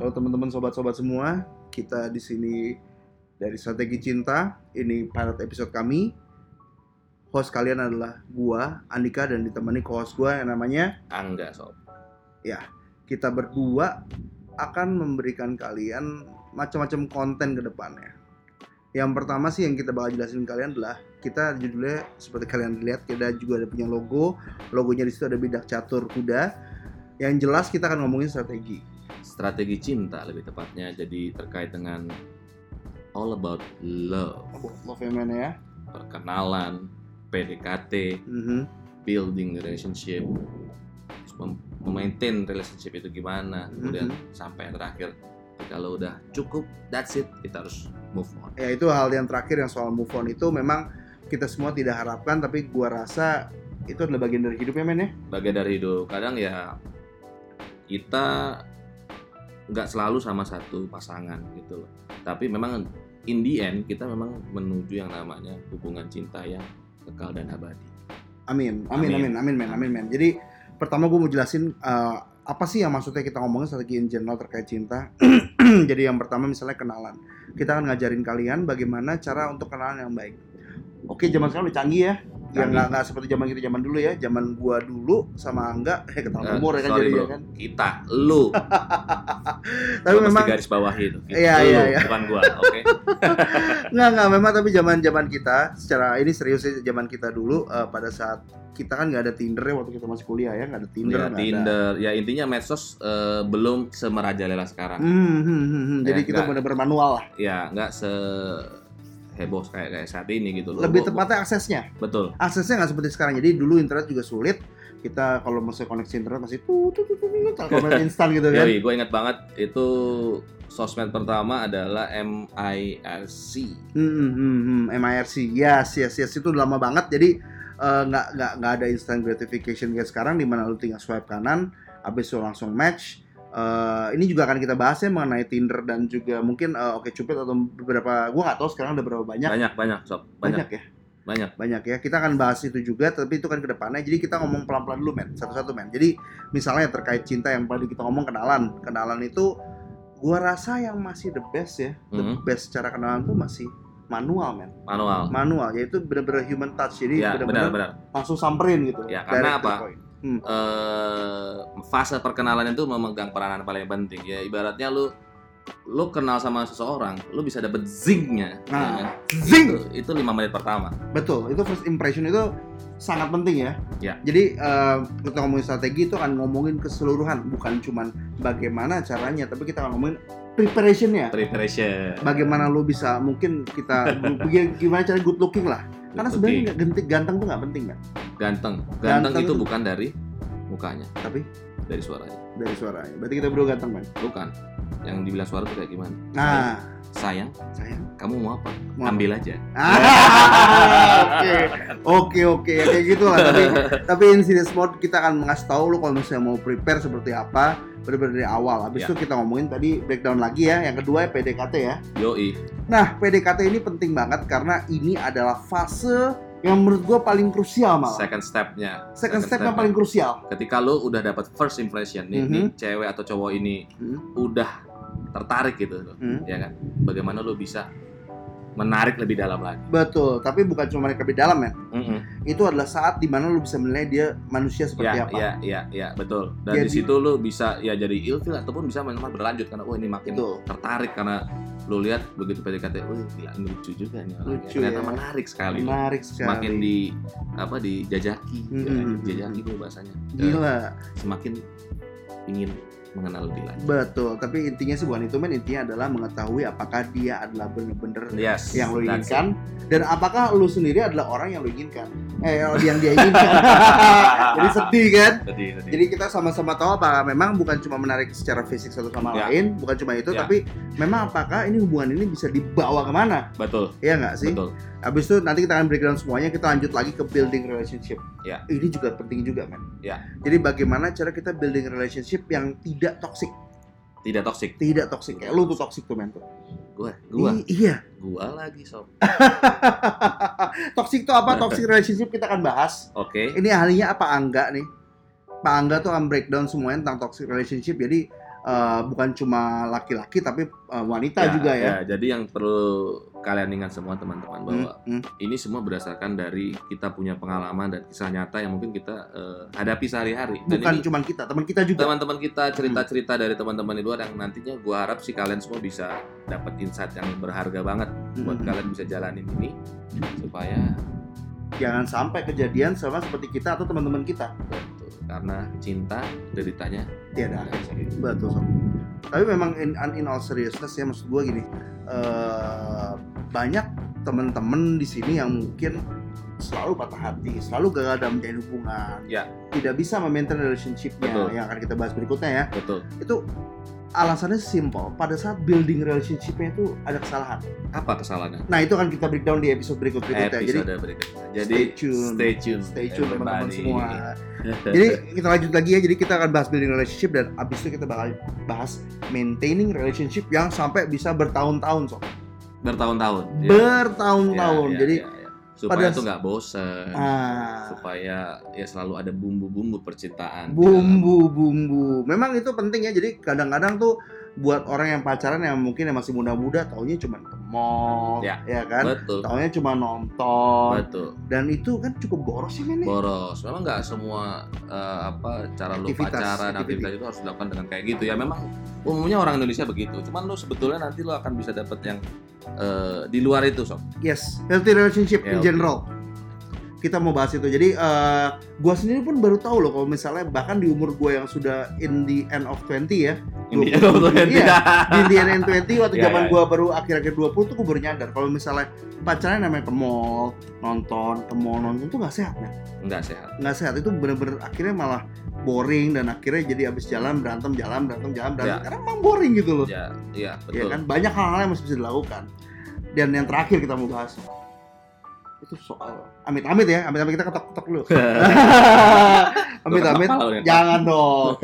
Halo teman-teman sobat-sobat semua, kita di sini dari Strategi Cinta. Ini pilot episode kami. Host kalian adalah gua, Andika dan ditemani co-host gua yang namanya Angga sob. kita berdua akan memberikan kalian macam-macam konten ke depannya. Yang pertama sih yang kita bakal jelasin kalian adalah kita judulnya seperti kalian lihat kita juga ada punya logo. Logonya di situ ada bidak catur kuda. Yang jelas kita akan ngomongin strategi. Strategi cinta lebih tepatnya jadi terkait dengan all about love, Love and Man ya. perkenalan, PDKT, Mhm. building relationship, terus mem- memaintain relationship itu gimana, kemudian sampai yang terakhir kalau udah cukup, that's it, kita harus move on. Ya itu hal yang terakhir yang soal move on itu memang kita semua tidak harapkan tapi gua rasa itu adalah bagian dari hidupnya men ya. Bagian dari hidup, kadang ya kita nggak selalu sama satu pasangan gitu loh. Tapi memang in the end kita memang menuju yang namanya hubungan cinta yang kekal dan abadi. Amin. Amin amin Amin. amin men amin men. Jadi pertama gue mau jelasin eh, apa sih yang maksudnya kita ngomongin strategi in general terkait cinta. Jadi yang pertama misalnya kenalan. Kita akan ngajarin kalian bagaimana cara untuk kenalan yang baik. Oke, zaman sekarang udah canggih ya. Ya nggak nggak seperti zaman kita zaman dulu ya. Zaman gua dulu sama Angga, eh ketahuan Eh, umur ya kan sorry jadi bro, ya kan. kita, lu. Tapi Gua memang garis bawahi itu. Itu Iya, lu, iya, iya. bukan gua, oke? Nggak, nggak, memang tapi zaman zaman kita secara ini serius sih zaman kita dulu eh, pada saat kita kan nggak ada Tinder ya waktu kita masih kuliah ya nggak ada Tinder Ya, nggak ada. Tinder, ya intinya medsos eh, belum semerajalela sekarang. Hmm, hmm, hmm, hmm. Jadi Ya, kita nggak. benar-benar manual lah. Ya, nggak se heboh kayak kayak saat ini gitu loh. Lebih tepatnya aksesnya. betul. Aksesnya nggak seperti sekarang. Jadi dulu internet juga sulit. Kita kalau masih koneksi internet masih tuh tuh tuh tuh tuh instan gitu kan. Yoi, gue ingat banget itu sosmed pertama adalah MIRC. Hmm, hmm, hmm, hmm. MIRC. Yes, yes, yes. Itu lama banget. Jadi eh, nggak nggak nggak ada instant gratification kayak sekarang di mana lu tinggal swipe kanan, habis itu langsung match. Eh, ini juga akan kita bahas ya mengenai Tinder dan juga mungkin eh, Oke Cupid atau beberapa gua nggak tahu sekarang ada berapa banyak Banyak, banyak, sob. banyak Banyak, ya banyak. banyak ya kita akan bahas itu juga tapi itu kan ke depannya jadi kita ngomong pelan-pelan dulu men satu-satu men jadi misalnya terkait cinta yang tadi kita ngomong kenalan kenalan itu gua rasa yang masih the best ya the Mhm. best cara kenalan tuh masih manual men Manual. manual yaitu bener-bener human touch jadi Ya, benar-benar. langsung samperin gitu Ya, karena apa? point. eh fase perkenalan itu memegang peranan paling penting ya ibaratnya lu lu kenal sama seseorang lu bisa dapet zingnya Nah, ya kan? zing! itu, itu lima menit pertama. Betul itu first impression itu sangat penting ya. Ya. jadi eh, kita ngomongin strategi itu akan ngomongin keseluruhan bukan cuman bagaimana caranya tapi kita akan ngomongin preparationnya. Preparation. Bagaimana lu bisa mungkin kita gimana cara good looking lah. Karena Good sebenarnya nggak gentik ganteng tuh nggak penting kan ganteng. Ganteng ganteng itu itu- bukan dari mukanya. Tapi? Dari suaranya. Dari suaranya. Berarti kita berdua ganteng kan? Bukan yang dibilang suara itu kayak gimana? Nah. Sayang. Sayang? Kamu mau apa? Mau ambil aja. Ah, oke. Oke oke. Ya kayak gitu lah. Tapi tapi in serious mode kita akan mengasih tahu lu kalau misalnya mau prepare seperti apa benar-benar dari awal. Habis Ya. itu kita ngomongin tadi breakdown lagi ya. Yang kedua ya PDKT ya. Yoi. Nah PDKT ini penting banget karena ini adalah fase yang menurut gua paling krusial malah second stepnya second step yang stepnya. paling krusial ketika lu udah dapat first impression nih, Mhm. nih cewek atau cowok ini Hmm. udah tertarik gitu loh, Hmm. ya kan bagaimana lu bisa menarik lebih dalam lagi betul tapi bukan cuma mereka lebih dalam ya Mm-mm. itu adalah saat di mana lu bisa menilai dia manusia seperti ya apa ya ya ya betul dan Jadi- di situ lu bisa ya jadi ilfil ataupun bisa memang berlanjut karena oh ini makin Betul. tertarik karena lu lihat begitu PDKT oh gila lucu juga nih orangnya. Lucu ternyata ya. menarik sekali. Menarik sekali. Semakin di apa dijajaki Hmm, ya, dijajaki itu bahasanya. Gila. Semakin ingin mengenal lebih lanjut. Betul tapi intinya sih bukan itu men. Intinya adalah mengetahui apakah dia adalah bener-bener yes yang lo inginkan dan apakah lu sendiri adalah orang yang lo inginkan. Eh yang dia inginkan. Jadi sedih kan. Tadi, tadi. jadi kita sama-sama tahu apakah memang bukan cuma menarik secara fisik satu sama Ya. lain bukan cuma itu Ya. tapi memang apakah ini hubungan ini bisa dibawa ke mana? Betul. Ya nggak sih? Betul Habis itu nanti kita akan breakdown semuanya, kita lanjut lagi ke building relationship. Ya. Ini juga penting juga, men. Ya. Jadi bagaimana cara kita building relationship yang tidak toxic, tidak toksik tidak toxic. Kayak lu tuh toxic tuh, men gua gua I- iya. gua lagi sob toxic tuh apa? Toxic relationship kita akan bahas. oke Ini ahlinya apa Angga nih? Pak Angga tuh akan breakdown semuanya tentang toxic relationship. Jadi uh, bukan cuma laki-laki tapi uh, wanita juga ya. Jadi yang perlu kalian ingat semua teman-teman bahwa Hmm, hmm. ini semua berdasarkan dari kita punya pengalaman dan kisah nyata yang mungkin kita eh, hadapi sehari-hari. Dan Bukan cuma kita, teman kita juga. teman-teman kita cerita-cerita dari teman-teman di luar yang nantinya gua harap sih kalian semua bisa dapat insight yang berharga banget buat Hmm. kalian bisa jalanin ini supaya Jangan sampai kejadian sama seperti kita atau teman-teman kita. Karena cinta deritanya Tiada akhir. gitu. Betul sob. Tapi memang in, in all seriousness ya maksud gue gini, eh, banyak teman-teman di sini yang mungkin selalu patah hati, selalu gagal dalam menjalin hubungan, Ya. tidak bisa memaintain relationship-nya Betul. yang akan kita bahas berikutnya ya. betul Itu alasannya simple. Pada saat building relationship-nya itu ada kesalahan. apa kesalahannya Nah itu akan kita breakdown di episode berikut berikutnya. Jadi episode berikutnya jadi stay tune. stay tune stay tune teman-teman semua. Jadi kita lanjut lagi ya. Jadi kita akan bahas building relationship dan abis itu kita bakal bahas maintaining relationship yang sampai bisa bertahun-tahun sob. bertahun-tahun ya. Bertahun-tahun. Ya, ya, Jadi ya, ya. Supaya pada- tuh nggak bosen ah, supaya ya selalu ada bumbu-bumbu percintaan bumbu-bumbu. Memang itu penting ya. Jadi kadang-kadang tuh buat orang yang pacaran yang mungkin yang masih muda-muda taunya cuma ke mall, Ya. ya kan? betul Taunya cuma nonton. betul Dan itu kan cukup boros sih men. ya? boros memang nggak semua eh, apa cara lu Aktivitas, pacaran aktiviti. aktivitas itu harus dilakukan dengan kayak gitu ya memang umumnya orang Indonesia begitu cuman lu sebetulnya nanti lu akan bisa dapet yang eh, di luar itu sob Yes, healthy relationship in Healthy. general. Kita mau bahas itu. Jadi eh gua sendiri pun baru tahu loh kalau misalnya bahkan di umur gua yang sudah in the end of 20 ya. ini Dua puluh. Iya. Di the end of 20 waktu Ya, zaman ya, gua baru akhir-akhir 20 tuh gua baru nyadar kalau misalnya pacaran namanya ke mall, nonton, ke mall nonton tuh nggak sehat, men. nggak sehat Nggak sehat itu bener-bener akhirnya malah boring dan akhirnya jadi abis jalan berantem jalan berantem jalan berantem Ya. karena emang boring gitu loh. ya iya ya betul kan banyak hal-hal yang masih bisa dilakukan dan yang terakhir kita mau bahas itu soal amit-amit ya amit-amit kita ketok-ketok dulu. Amit-amit Nen? jangan dong.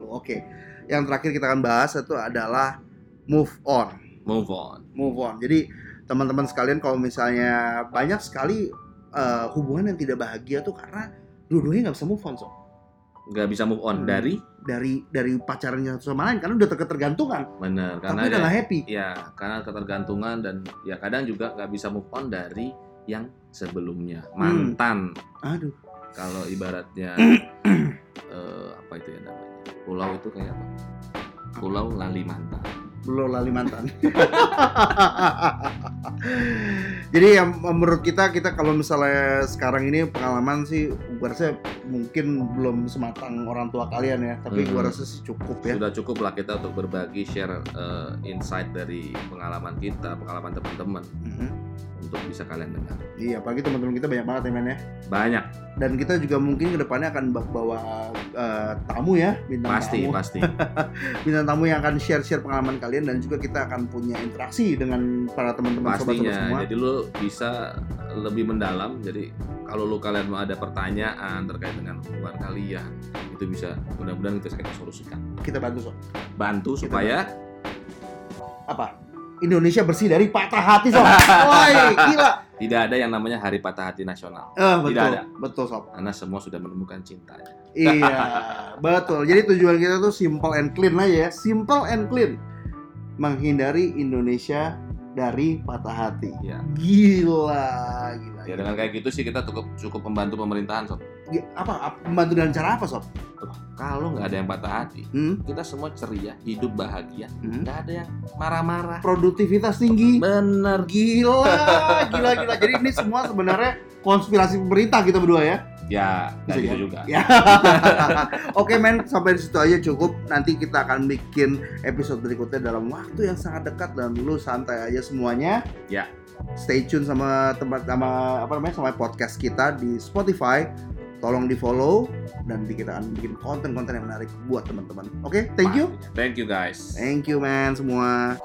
Oke yang terakhir kita akan bahas itu adalah move on. Move on. Move on. Jadi teman-teman sekalian kalau misalnya banyak sekali eh, hubungan yang tidak bahagia tuh karena dua-duanya nggak bisa move on so nggak bisa move on Hmm. dari dari dari pacarannya satu sama lain karena udah ketergantungan. Bener karena tapi udah nggak happy. ya karena ketergantungan dan ya kadang juga nggak bisa move on dari yang sebelumnya. Hmm. mantan. Aduh. Kalau ibaratnya eh, apa itu ya namanya? Pulau itu kayak apa? Pulau lali mantan belum lali mantan. Jadi yang menurut kita kita kalau misalnya sekarang ini pengalaman sih gua rasa mungkin belum sematang orang tua kalian ya, tapi gua Hmm. rasa sih cukup ya. sudah cukup lah kita untuk berbagi share eh, insight dari pengalaman kita pengalaman teman-teman Mhm. Untuk bisa kalian dengar Iya, apalagi teman-teman kita banyak banget ya men ya. banyak Dan kita juga mungkin ke depannya akan bawa eh, tamu ya, bintang pasti tamu, pasti bintang tamu yang akan share-share pengalaman kalian dan juga kita akan punya interaksi dengan para teman-teman sobat-sobat pastinya semua. jadi lu bisa lebih mendalam jadi kalau lu kalian mau ada pertanyaan terkait dengan hubungan kalian itu bisa mudah-mudahan kita kita solusikan Kita bantu sob. bantu Kita supaya Apa? Indonesia bersih dari patah hati sob. Woi, gila. tidak ada yang namanya hari patah hati nasional Eh, betul, Tidak ada. betul sob. karena semua sudah menemukan cintanya Iya, betul. Jadi tujuan kita tuh simple and clean aja ya, simple and clean. Menghindari Indonesia dari patah hati. ya Gila, gila. ya gila. dengan kayak gitu sih kita cukup cukup membantu pemerintahan sob Gi- Apa, apa membantu dengan cara apa sob? kalau nggak ada yang patah hati Hmm? kita semua ceria hidup bahagia Hmm? nggak ada yang marah-marah Produktivitas tinggi. bener Gila, gila, gila. Jadi ini semua sebenarnya konspirasi pemerintah kita berdua ya. Ya nggak Bisa gitu ya? juga Ya. Oke men, sampai di situ aja cukup. Nanti kita akan bikin episode berikutnya dalam waktu yang sangat dekat dan lu santai aja semuanya. Ya. Stay tune sama tempat sama apa namanya sama podcast kita di Spotify. Tolong di follow dan kita akan bikin konten-konten yang menarik buat teman-teman. Oke, thank you. Thank you guys Thank you man semua.